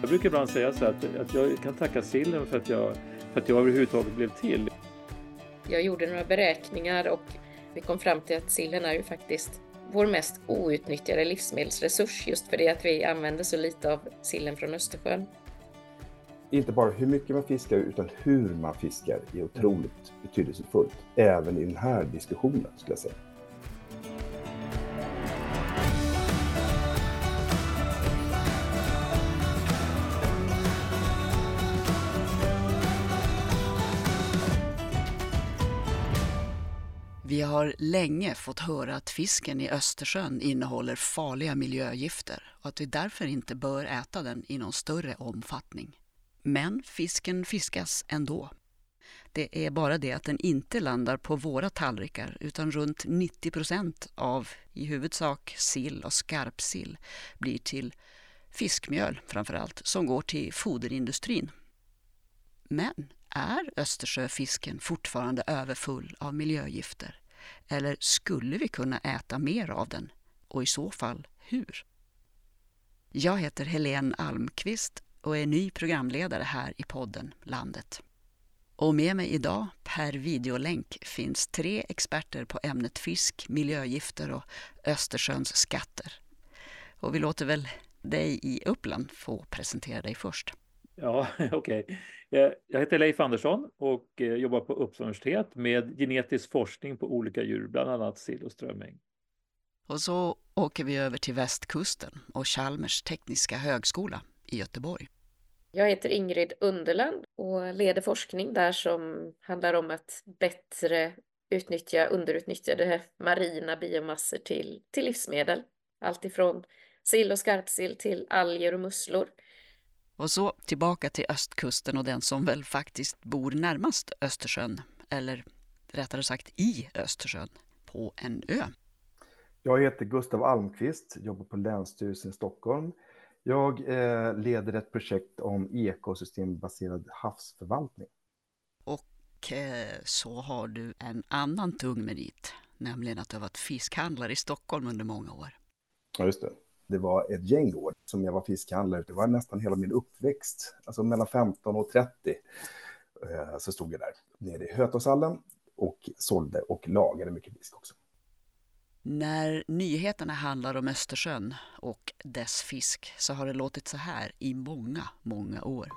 Jag brukar ibland säga så att, att jag kan tacka sillen för att jag, för att jag överhuvudtaget blev till. Jag gjorde några beräkningar och vi kom fram till att sillen är ju faktiskt vår mest outnyttjade livsmedelsresurs just för det att vi använder så lite av sillen från Östersjön. Inte bara hur mycket man fiskar utan hur man fiskar är otroligt betydelsefullt även i den här diskussionen skulle jag säga. Vi har länge fått höra att fisken i Östersjön innehåller farliga miljögifter och att vi därför inte bör äta den i någon större omfattning. Men fisken fiskas ändå. Det är bara det att den inte landar på våra tallrikar utan runt 90 procent av i huvudsak sill och skarpsill blir till fiskmjöl framför allt som går till foderindustrin. Men är Östersjöfisken fortfarande överfull av miljögifter? Eller skulle vi kunna äta mer av den? Och i så fall hur? Jag heter Helene Almqvist och är ny programledare här i podden Landet. Och med mig idag per videolänk finns tre experter på ämnet fisk, miljögifter och Östersjöns skatter. Och vi låter väl dig i Uppland få presentera dig först. Ja, okej. Okay. Jag heter Leif Andersson och eh, jobbar på Uppsala universitet med genetisk forskning på olika djur, bland annat sill och strömming. Och så åker vi över till västkusten och Chalmers tekniska högskola i Göteborg. Jag heter Ingrid Underland och leder forskning där som handlar om att bättre utnyttja underutnyttjade marina biomassor till, till livsmedel. Allt ifrån sill och skarpsill till alger och musslor. Och så tillbaka till östkusten och den som väl faktiskt bor närmast Östersjön, eller rättare sagt i Östersjön, på en ö. Jag heter Gustav Almqvist, jobbar på Länsstyrelsen i Stockholm. Jag eh, leder ett projekt om ekosystembaserad havsförvaltning. Och eh, så har du en annan tung merit, nämligen att du har varit fiskhandlare i Stockholm under många år. Ja, just det det var ett gäng år som jag var fiskhandlare. Det var nästan hela min uppväxt, alltså mellan 15 och 30. Eh, så stod jag där nere i Hötorgshallen och sålde och lagade mycket fisk också. När nyheterna handlar om Östersjön och dess fisk så har det låtit så här i många, många år.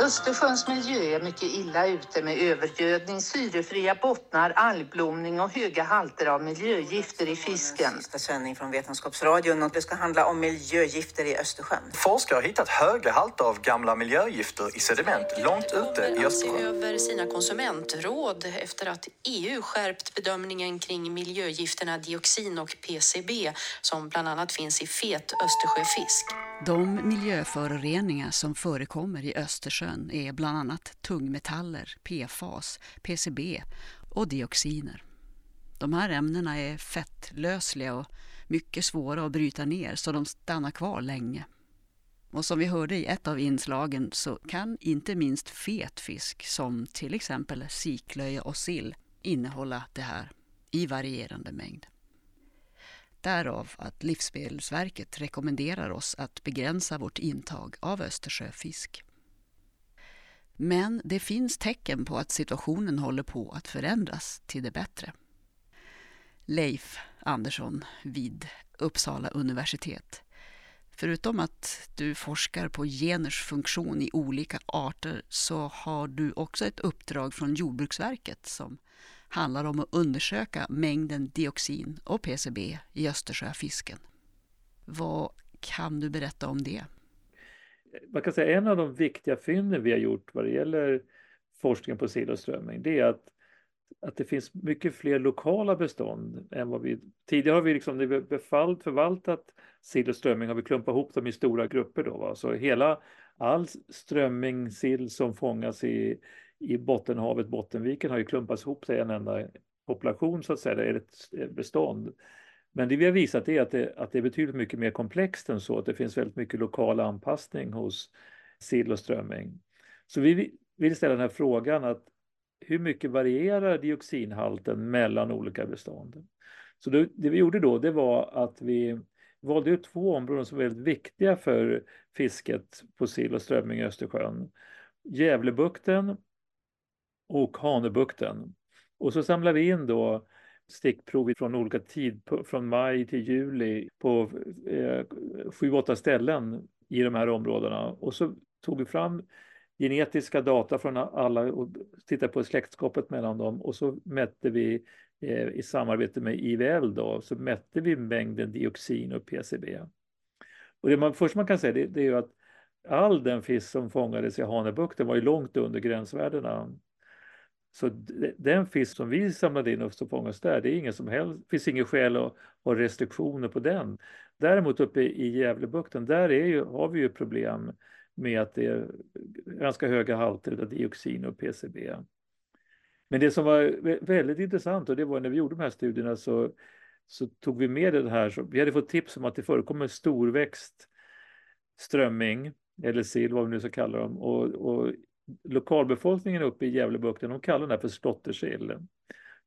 Östersjöns miljö är mycket illa ute med övergödning, syrefria bottnar, algblomning och höga halter av miljögifter i fisken. Sista sändning från Vetenskapsradion och det ska handla om miljögifter i Östersjön. Forskare har hittat höga halter av gamla miljögifter i sediment långt ute i Östersjön. över sina konsumentråd efter att EU skärpt bedömningen kring miljögifterna dioxin och PCB som bland annat finns i fet Östersjöfisk. De miljöföroreningar som förekommer i Östersjön är bland annat tungmetaller, PFAS, PCB och dioxiner. De här ämnena är fettlösliga och mycket svåra att bryta ner så de stannar kvar länge. Och som vi hörde i ett av inslagen så kan inte minst fet fisk som till exempel siklöja och sill innehålla det här i varierande mängd. Därav att Livsmedelsverket rekommenderar oss att begränsa vårt intag av Östersjöfisk. Men det finns tecken på att situationen håller på att förändras till det bättre. Leif Andersson vid Uppsala universitet. Förutom att du forskar på geners funktion i olika arter så har du också ett uppdrag från Jordbruksverket som handlar om att undersöka mängden dioxin och PCB i Östersjöfisken. Vad kan du berätta om det? Man kan säga en av de viktiga fynden vi har gjort vad det gäller forskningen på sill och strömming, det är att, att det finns mycket fler lokala bestånd än vad vi... Tidigare har vi liksom, när vi befallt, förvaltat sill och strömming har vi klumpat ihop dem i stora grupper då. Va? Så hela all strömming, sill som fångas i, i Bottenhavet, Bottenviken har ju klumpats ihop till en enda population så att säga, eller ett bestånd. Men det vi har visat är att det, att det är betydligt mycket mer komplext än så, att det finns väldigt mycket lokal anpassning hos sill och strömming. Så vi vill ställa den här frågan att hur mycket varierar dioxinhalten mellan olika bestånd? Så det, det vi gjorde då, det var att vi valde ut två områden som är väldigt viktiga för fisket på sill och strömming i Östersjön. Gävlebukten och Hanöbukten. Och så samlar vi in då stickprov från olika tidpunkter, från maj till juli på eh, sju, åtta ställen i de här områdena. Och så tog vi fram genetiska data från alla och tittade på släktskapet mellan dem och så mätte vi eh, i samarbete med IVL då, så mätte vi mängden dioxin och PCB. Och det man, först man kan säga det, det är ju att all den fisk som fångades i Hanöbukten var ju långt under gränsvärdena. Så den fisk som vi samlade in och som fångas där, det är ingen som helst, finns inget skäl att ha restriktioner på den. Däremot uppe i Gävlebukten, där är ju, har vi ju problem med att det är ganska höga halter av dioxin och PCB. Men det som var väldigt intressant och det var när vi gjorde de här studierna så, så tog vi med det här. Så vi hade fått tips om att det förekommer storväxt strömming eller sill, vad vi nu ska kalla dem. Och, och lokalbefolkningen uppe i Gävlebukten, de kallar den här för slåttersill,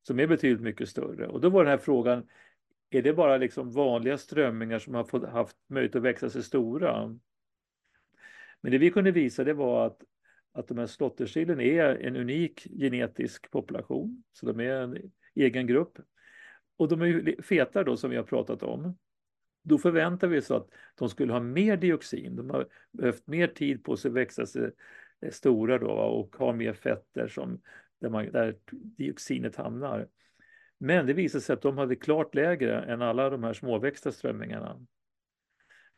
som är betydligt mycket större. Och då var den här frågan, är det bara liksom vanliga strömmingar som har fått, haft möjlighet att växa sig stora? Men det vi kunde visa det var att, att de här slåttersillen är en unik genetisk population, så de är en egen grupp. Och de är feta då som vi har pratat om. Då förväntar vi oss att de skulle ha mer dioxin. De har behövt mer tid på sig att växa sig stora då och har mer fetter som, där, man, där dioxinet hamnar. Men det visade sig att de hade klart lägre än alla de här småväxta strömmingarna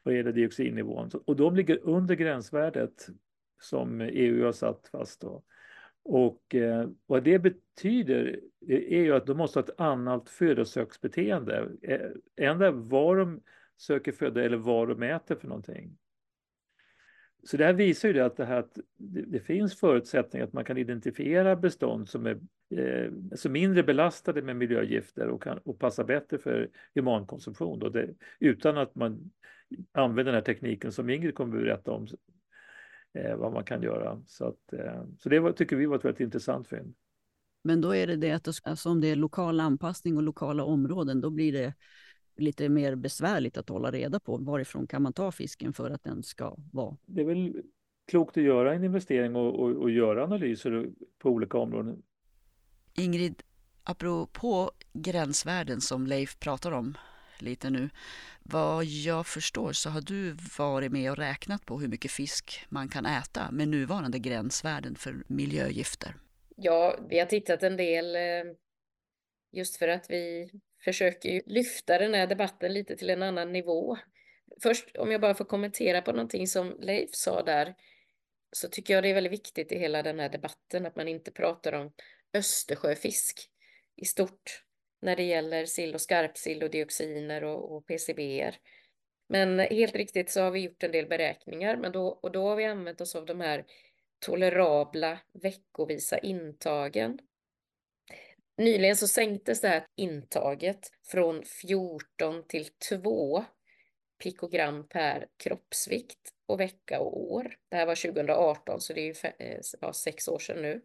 vad gäller dioxinnivån. Och de ligger under gränsvärdet som EU har satt fast. Då. Och eh, vad det betyder eh, är ju att de måste ha ett annat födosöksbeteende. Eh, Ändå var de söker föda eller vad de äter för någonting. Så det här visar ju det att, det, här, att det, finns förutsättningar att man kan identifiera bestånd som är eh, som mindre belastade med miljögifter och, kan, och passar bättre för humankonsumtion. Då det, utan att man använder den här tekniken som Ingrid kommer att berätta om eh, vad man kan göra. Så, att, eh, så det var, tycker vi var ett väldigt intressant fynd. Men då är det det att alltså om det är lokal anpassning och lokala områden, då blir det lite mer besvärligt att hålla reda på varifrån kan man ta fisken för att den ska vara. Det är väl klokt att göra en investering och, och, och göra analyser på olika områden. Ingrid, apropå gränsvärden som Leif pratar om lite nu. Vad jag förstår så har du varit med och räknat på hur mycket fisk man kan äta med nuvarande gränsvärden för miljögifter. Ja, vi har tittat en del eh, just för att vi försöker lyfta den här debatten lite till en annan nivå. Först, om jag bara får kommentera på någonting som Leif sa där, så tycker jag det är väldigt viktigt i hela den här debatten att man inte pratar om Östersjöfisk i stort när det gäller sill och skarpsill och dioxiner och, och PCBer. Men helt riktigt så har vi gjort en del beräkningar men då, och då har vi använt oss av de här tolerabla veckovisa intagen Nyligen så sänktes det här intaget från 14 till 2 pikogram per kroppsvikt och vecka och år. Det här var 2018 så det är ju eh, ja, sex år sedan nu.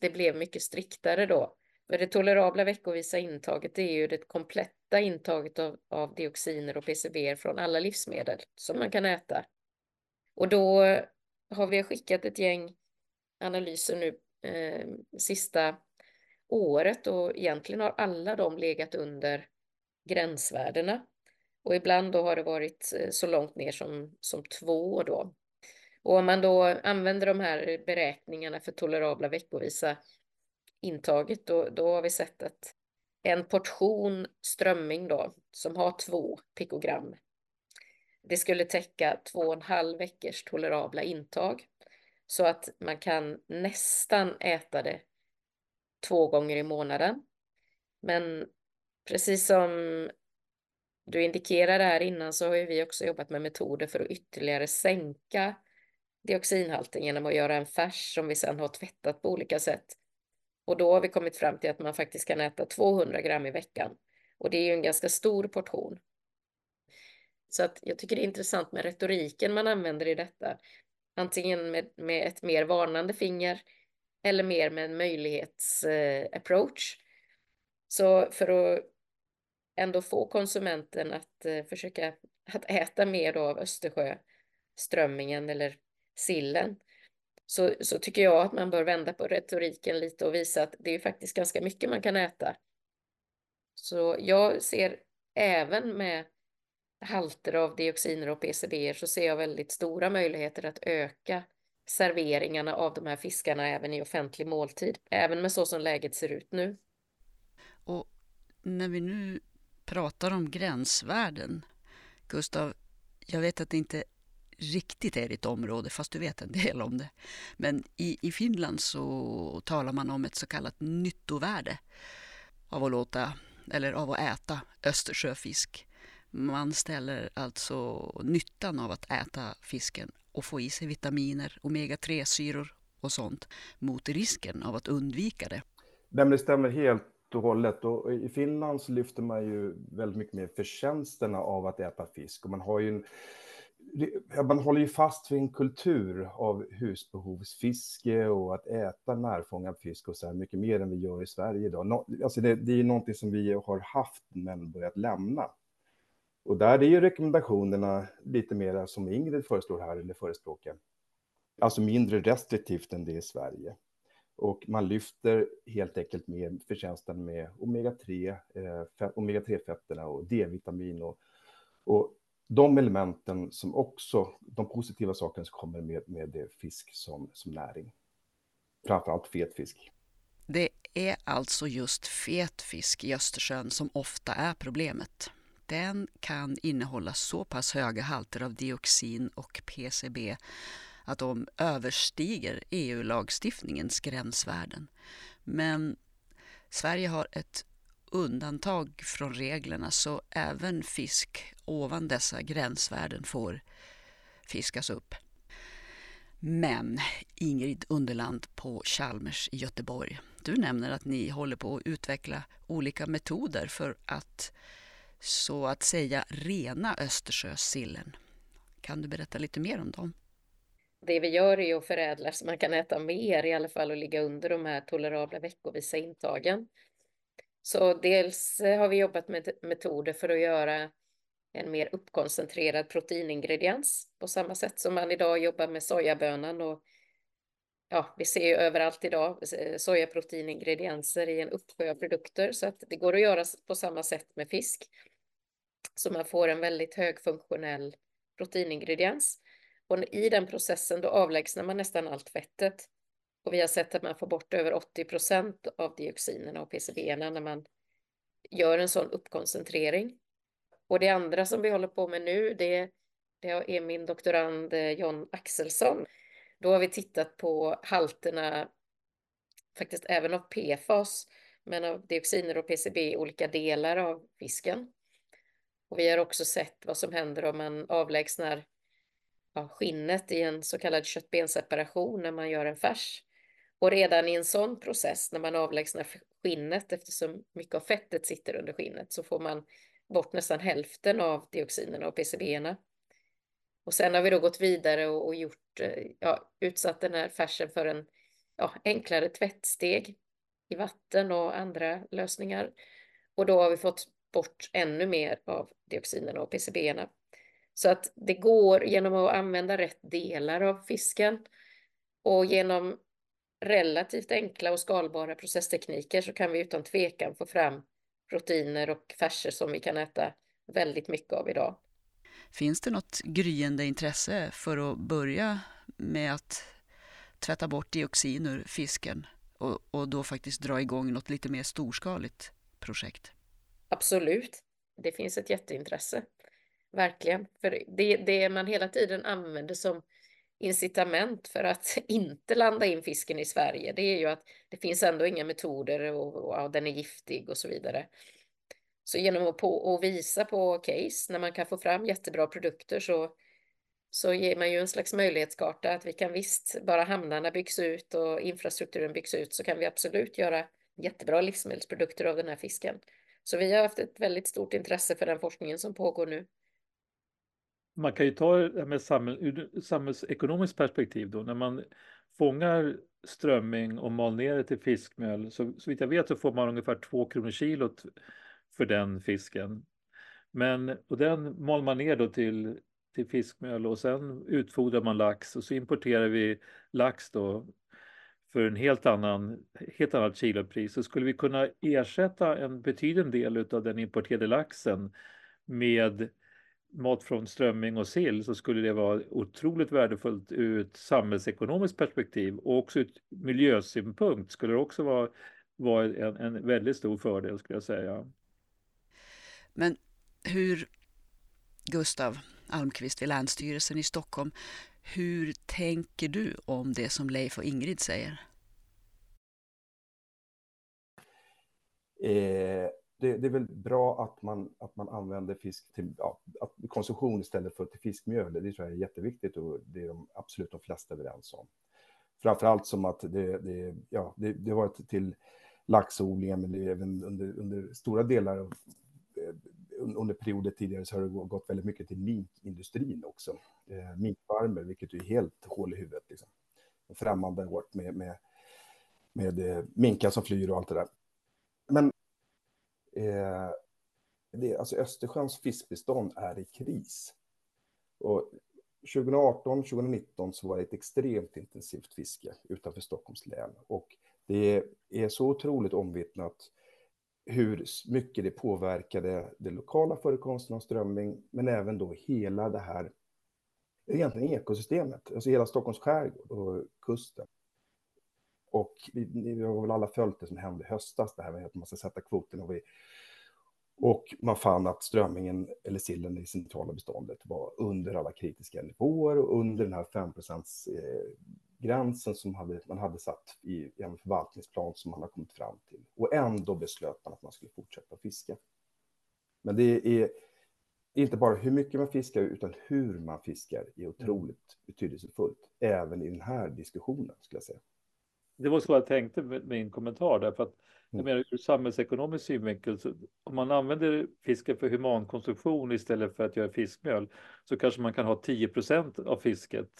Det blev mycket striktare då. För det tolerabla veckovisa intaget det är ju det kompletta intaget av, av dioxiner och PCB från alla livsmedel som man kan äta. Och då har vi skickat ett gäng analyser nu eh, sista året och egentligen har alla de legat under gränsvärdena. Och ibland då har det varit eh, så långt ner som, som två då. Och om man då använder de här beräkningarna för tolerabla veckovisa intaget, då, då har vi sett att en portion strömming då, som har två pikogram, det skulle täcka två och en halv veckors tolerabla intag. Så att man kan nästan äta det två gånger i månaden. Men precis som du indikerade här innan så har ju vi också jobbat med metoder för att ytterligare sänka dioxinhalten genom att göra en färs som vi sedan har tvättat på olika sätt. Och då har vi kommit fram till att man faktiskt kan äta 200 gram i veckan. Och det är ju en ganska stor portion. Så att jag tycker det är intressant med retoriken man använder i detta. Antingen med, med ett mer varnande finger eller mer med en möjlighetsapproach. Eh, så för att ändå få konsumenten att eh, försöka att äta mer då av Östersjöströmmingen eller sillen så, så tycker jag att man bör vända på retoriken lite och visa att det är faktiskt ganska mycket man kan äta. Så jag ser även med halter av dioxiner och PCB så ser jag väldigt stora möjligheter att öka serveringarna av de här fiskarna även i offentlig måltid, även med så som läget ser ut nu. Och när vi nu pratar om gränsvärden, Gustav, jag vet att det inte riktigt är ditt område, fast du vet en del om det. Men i, i Finland så talar man om ett så kallat nyttovärde av att låta, eller av att äta Östersjöfisk. Man ställer alltså nyttan av att äta fisken och få i sig vitaminer, omega-3-syror och sånt mot risken av att undvika det. Det stämmer helt och hållet. Och I Finland så lyfter man ju väldigt mycket mer förtjänsterna av att äta fisk. Och man, har ju en, man håller ju fast vid en kultur av husbehovsfiske och att äta närfångad fisk och så här mycket mer än vi gör i Sverige idag. Alltså det, det är någonting som vi har haft men börjat lämna. Och där är ju rekommendationerna lite mer som Ingrid föreslår här, eller förespråkar. Alltså mindre restriktivt än det i Sverige. Och man lyfter helt enkelt med förtjänsten med omega-3, eh, omega-3-fetterna och D-vitamin och, och de elementen som också, de positiva sakerna som kommer med, med fisk som, som näring. Framförallt fet fisk. Det är alltså just fet fisk i Östersjön som ofta är problemet den kan innehålla så pass höga halter av dioxin och PCB att de överstiger EU-lagstiftningens gränsvärden. Men Sverige har ett undantag från reglerna så även fisk ovan dessa gränsvärden får fiskas upp. Men Ingrid Underland på Chalmers i Göteborg, du nämner att ni håller på att utveckla olika metoder för att så att säga rena Östersjösillen. Kan du berätta lite mer om dem? Det vi gör är att förädla så man kan äta mer i alla fall och ligga under de här tolerabla veckovisa intagen. Så dels har vi jobbat med metoder för att göra en mer uppkoncentrerad proteiningrediens på samma sätt som man idag jobbar med sojabönan och ja, vi ser ju överallt idag eh, sojaproteiningredienser i en uppsjö av produkter så att det går att göra på samma sätt med fisk. Så man får en väldigt högfunktionell proteiningrediens. Och i den processen då avlägsnar man nästan allt fettet. Och vi har sett att man får bort över 80 procent av dioxinerna och PCBerna när man gör en sån uppkoncentrering. Och det andra som vi håller på med nu, det, det är min doktorand eh, John Axelsson. Då har vi tittat på halterna, faktiskt även av PFAS, men av dioxiner och PCB i olika delar av fisken. Och vi har också sett vad som händer om man avlägsnar ja, skinnet i en så kallad köttbenseparation när man gör en färs. Och redan i en sån process, när man avlägsnar skinnet, eftersom mycket av fettet sitter under skinnet, så får man bort nästan hälften av dioxinerna och PCBerna. Och sen har vi då gått vidare och, och gjort, eh, ja, utsatt den här färsen för en ja, enklare tvättsteg i vatten och andra lösningar. Och då har vi fått bort ännu mer av dioxinerna och PCBerna. Så att det går genom att använda rätt delar av fisken och genom relativt enkla och skalbara processtekniker så kan vi utan tvekan få fram proteiner och färser som vi kan äta väldigt mycket av idag. Finns det något gryende intresse för att börja med att tvätta bort dioxin ur fisken och, och då faktiskt dra igång något lite mer storskaligt projekt? Absolut. Det finns ett jätteintresse. Verkligen. För det, det man hela tiden använder som incitament för att inte landa in fisken i Sverige, det är ju att det finns ändå inga metoder och, och och den är giftig och så vidare. Så genom att, på, och visa på case när man kan få fram jättebra produkter så, så ger man ju en slags möjlighetskarta att vi kan visst, bara hamnarna byggs ut och infrastrukturen byggs ut så kan vi absolut göra jättebra livsmedelsprodukter av den här fisken. Så vi har haft ett väldigt stort intresse för den forskningen som pågår nu. Man kan ju ta det med samhäll, ur samhällsekonomiskt perspektiv då, när man fångar strömming och mal ner det till fiskmjöl, så, så vitt jag vet så får man ungefär två kronor kilot för den fisken. Men, och den mal man ner då till, till fiskmjöl och sen utfodrar man lax och så importerar vi lax då för en helt annan, helt annat kilopris. Så skulle vi kunna ersätta en betydande del av den importerade laxen med mat från strömming och sill så skulle det vara otroligt värdefullt ur ett samhällsekonomiskt perspektiv och också ur miljösynpunkt skulle det också vara, vara en, en väldigt stor fördel skulle jag säga. Men hur, Gustav Almqvist vid Länsstyrelsen i Stockholm, hur tänker du om det som Leif och Ingrid säger? Eh, det, det, är väl bra att man, att man använder fisk till ja, konsumtion istället för till fiskmjöl. Det tror jag är jätteviktigt och det är de absolut de flesta överens om. Framförallt som att det, det, ja, det, det har varit till laxodlingen, men det är även under, under stora delar av Eh, under perioder tidigare så har det gått väldigt mycket till minkindustrin också. Eh, minkfarmer, vilket är helt hål i huvudet. Liksom. Främmande hårt med, med, med eh, minkar som flyr och allt det där. Men eh, det, alltså Östersjöns fiskbestånd är i kris. Och 2018, 2019 så var det ett extremt intensivt fiske utanför Stockholms län. Och det är så otroligt omvittnat hur mycket det påverkade den lokala förekomsten av strömming, men även då hela det här, egentligen ekosystemet, alltså hela Stockholms skärgård och kusten. Och vi, vi har väl alla följt det som hände i höstas, det här med att man ska sätta kvoten och vi och man fann att strömmingen, eller sillen i centrala beståndet, var under alla kritiska nivåer och under den här 5 gränsen som hade, man hade satt i en förvaltningsplan som man har kommit fram till. Och ändå beslöt man att man skulle fortsätta fiska. Men det är inte bara hur mycket man fiskar, utan hur man fiskar är otroligt mm. betydelsefullt, även i den här diskussionen, skulle jag säga. Det var så jag tänkte med min kommentar, därför att jag mm. menar ur samhällsekonomisk synvinkel, så om man använder fisken för humankonsumtion istället för att göra fiskmjöl, så kanske man kan ha 10 procent av fisket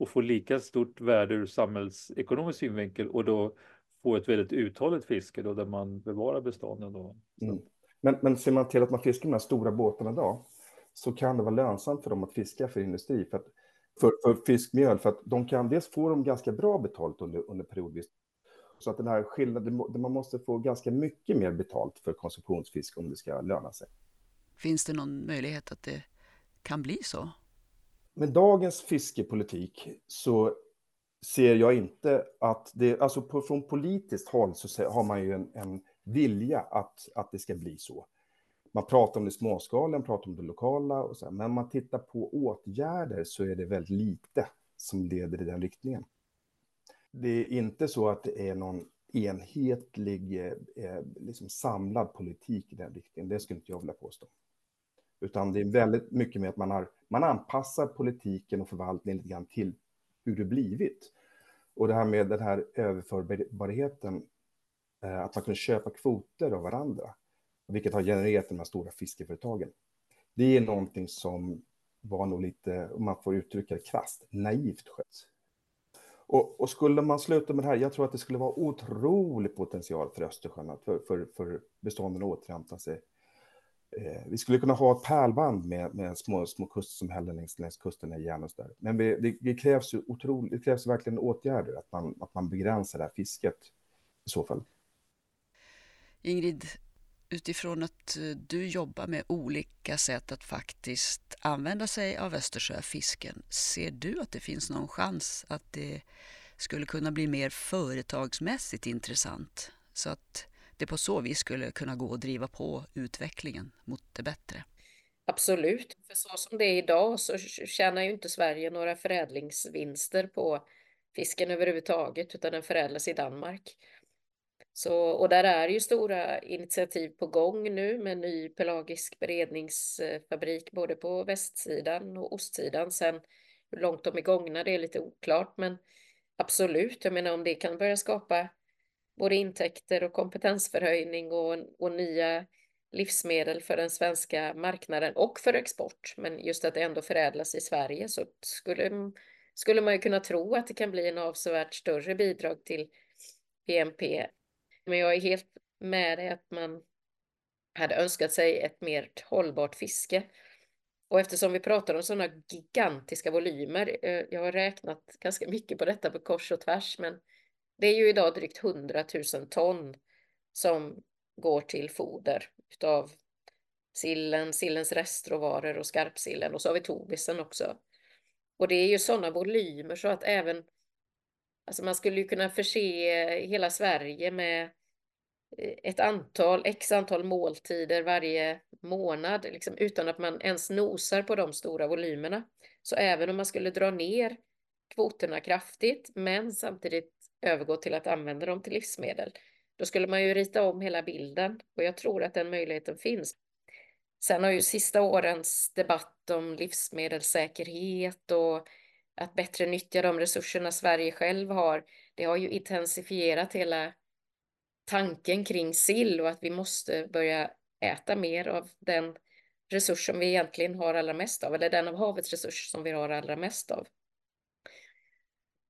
och få lika stort värde ur samhällsekonomisk synvinkel och då få ett väldigt uthålligt fiske då, där man bevarar bestånden. Då. Mm. Men, men ser man till att man fiskar de här stora båtarna idag så kan det vara lönsamt för dem att fiska för industri, för, att, för, för fiskmjöl, för att de kan dels få dem ganska bra betalt under, under periodvis så att den här skillnaden, man måste få ganska mycket mer betalt för konsumtionsfisk om det ska löna sig. Finns det någon möjlighet att det kan bli så? Med dagens fiskepolitik så ser jag inte att det, alltså på, från politiskt håll så har man ju en, en vilja att, att det ska bli så. Man pratar om det småskaliga, man pratar om det lokala, och så, men om man tittar på åtgärder så är det väldigt lite som leder i den riktningen. Det är inte så att det är någon enhetlig, eh, eh liksom samlad politik i den riktningen. Det skulle inte jag vilja påstå. Utan det är väldigt mycket med att man, har, man anpassar politiken och förvaltningen lite grann till hur det blivit. Och det här med den här överförbarheten, eh, att man kunde köpa kvoter av varandra, vilket har genererat de här stora fiskeföretagen. Det är någonting som var nog lite, om man får uttrycka det krasst, naivt skött. Och, och, skulle man sluta med det här, jag tror att det skulle vara otrolig potential för Östersjön, för, för, för bestånden att återhämta sig. Eh, vi skulle kunna ha ett pärlband med, med små, små kustsamhällen längs, längs kusten i Janus där. Men vi, det, det, krävs ju otroligt, det krävs verkligen åtgärder, att man, att man begränsar det här fisket i så fall. Ingrid, utifrån att eh, du jobbar med olika sätt att faktiskt använda sig av Östersjöfisken, ser du att det finns någon chans att det skulle kunna bli mer företagsmässigt intressant? Så att det på så vis skulle kunna gå att driva på utvecklingen mot det bättre? Absolut, för så som det är idag så tjänar ju inte Sverige några förädlingsvinster på fisken överhuvudtaget, utan den förädlas i Danmark. Så, och där är ju stora initiativ på gång nu med ny pelagisk beredningsfabrik både på västsidan och ostsidan. Sen hur långt de är gångna det är lite oklart men absolut, jag menar om det kan börja skapa både intäkter och kompetensförhöjning och, och nya livsmedel för den svenska marknaden och för export. Men just att det ändå förädlas i Sverige så skulle, skulle man ju kunna tro att det kan bli en avsevärt större bidrag till BNP men jag är helt med dig att man hade önskat sig ett mer hållbart fiske. Och eftersom vi pratar om sådana gigantiska volymer, eh, jag har räknat ganska mycket på detta på kors och tvärs, men det är ju idag drygt 100 000 ton som går till foder utav sillen, sillens restråvaror och skarpsillen och så har vi tobisen också. Och det är ju sådana volymer så att även, alltså man skulle ju kunna förse hela Sverige med eh, ett antal, x antal måltider varje månad, liksom, utan att man ens nosar på de stora volymerna. Så även om man skulle dra ner kvoterna kraftigt, men samtidigt övergå till att använda dem till livsmedel, då skulle man ju rita om hela bilden och jag tror att den möjligheten finns. Sen har ju sista årens debatt om livsmedelssäkerhet och att bättre nyttja de resurserna Sverige själv har, det har ju intensifierat hela tanken kring sill och att vi måste börja äta mer av den resurs som vi egentligen har allra mest av, eller den av havets resurs som vi har allra mest av.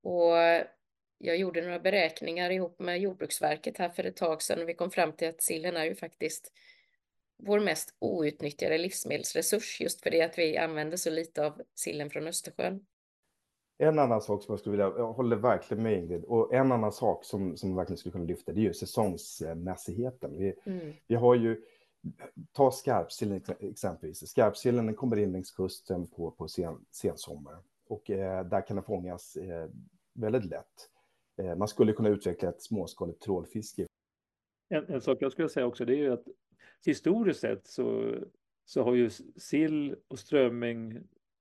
Och jag gjorde några beräkningar ihop med Jordbruksverket här för ett tag sedan och vi kom fram till att sillen är ju faktiskt vår mest outnyttjade livsmedelsresurs just för det att vi använder så lite av sillen från Östersjön. En annan sak som jag skulle vilja, jag håller verkligen med Ingrid, och en annan sak som, som verkligen skulle kunna lyfta det är ju säsongsmässigheten. Vi, mm. vi har ju, ta skarpsillen exempelvis, skarpsillen den kommer in längs kusten på, på sen, och eh, där kan den fångas eh, väldigt lätt. Eh, man skulle kunna utveckla ett småskaligt trålfiske. En, en sak jag skulle säga också det är ju att historiskt sett så, så har ju sill och strömming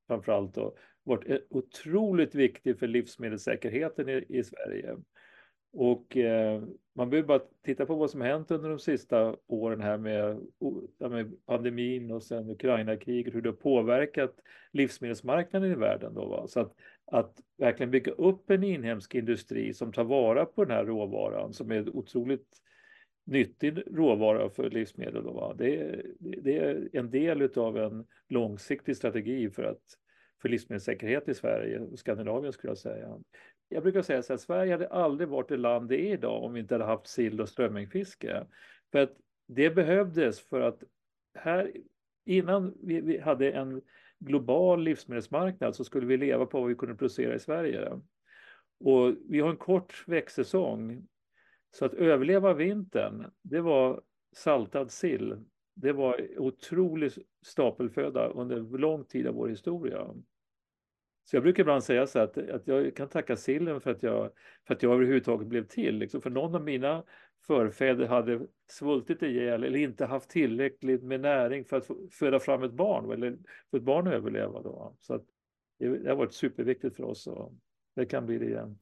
framförallt då, varit eh, otroligt viktig för livsmedelssäkerheten i, i Sverige. Och eh, man behöver bara titta på vad som hänt under de sista åren här med, med pandemin och sen Ukraina-kriget, hur det har påverkat livsmedelsmarknaden i världen. Då, va? Så att, att verkligen bygga upp en inhemsk industri som tar vara på den här råvaran som är otroligt nyttig råvara för livsmedel. Då, va? Det, är, det är en del av en långsiktig strategi för, att, för livsmedelssäkerhet i Sverige och Skandinavien skulle jag säga. Jag brukar säga så att Sverige hade aldrig varit det land det är idag om vi inte hade haft sill och strömmingfiske. För att det behövdes för att här innan vi, vi hade en global livsmedelsmarknad så skulle vi leva på vad vi kunde producera i Sverige. Och vi har en kort växtsäsong så att överleva vintern, det var saltad sill. Det var otrolig stapelföda under lång tid av vår historia. Så jag brukar ibland säga så att, att jag kan tacka sillen för att jag, för att jag överhuvudtaget blev till. Liksom. För någon av mina förfäder hade svultit ihjäl eller inte haft tillräckligt med näring för att föda fram ett barn eller för ett barn att överleva. Då. Så att det, det har varit superviktigt för oss och det kan bli det igen.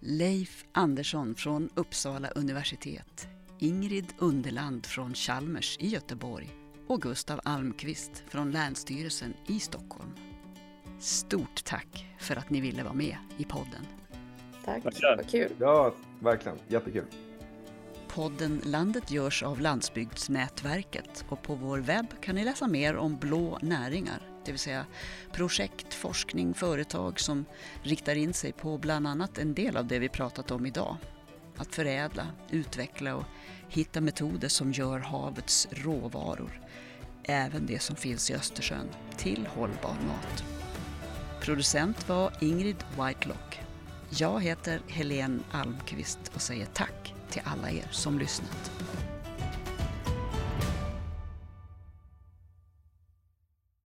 Leif Andersson från Uppsala universitet, Ingrid Underland från Chalmers i Göteborg och Gustav Almqvist från Länsstyrelsen i Stockholm. Stort tack för att ni ville vara med i podden. Tack, vad kul. Ja, verkligen. Jättekul. Podden Landet görs av Landsbygdsnätverket och på vår webb kan ni läsa mer om blå näringar det vill säga projekt, forskning, företag som riktar in sig på bland annat en del av det vi pratat om idag. Att förädla, utveckla och hitta metoder som gör havets råvaror, även det som finns i Östersjön, till hållbar mat. Producent var Ingrid Whitelock. Jag heter Helene Almqvist och säger tack till alla er som lyssnat.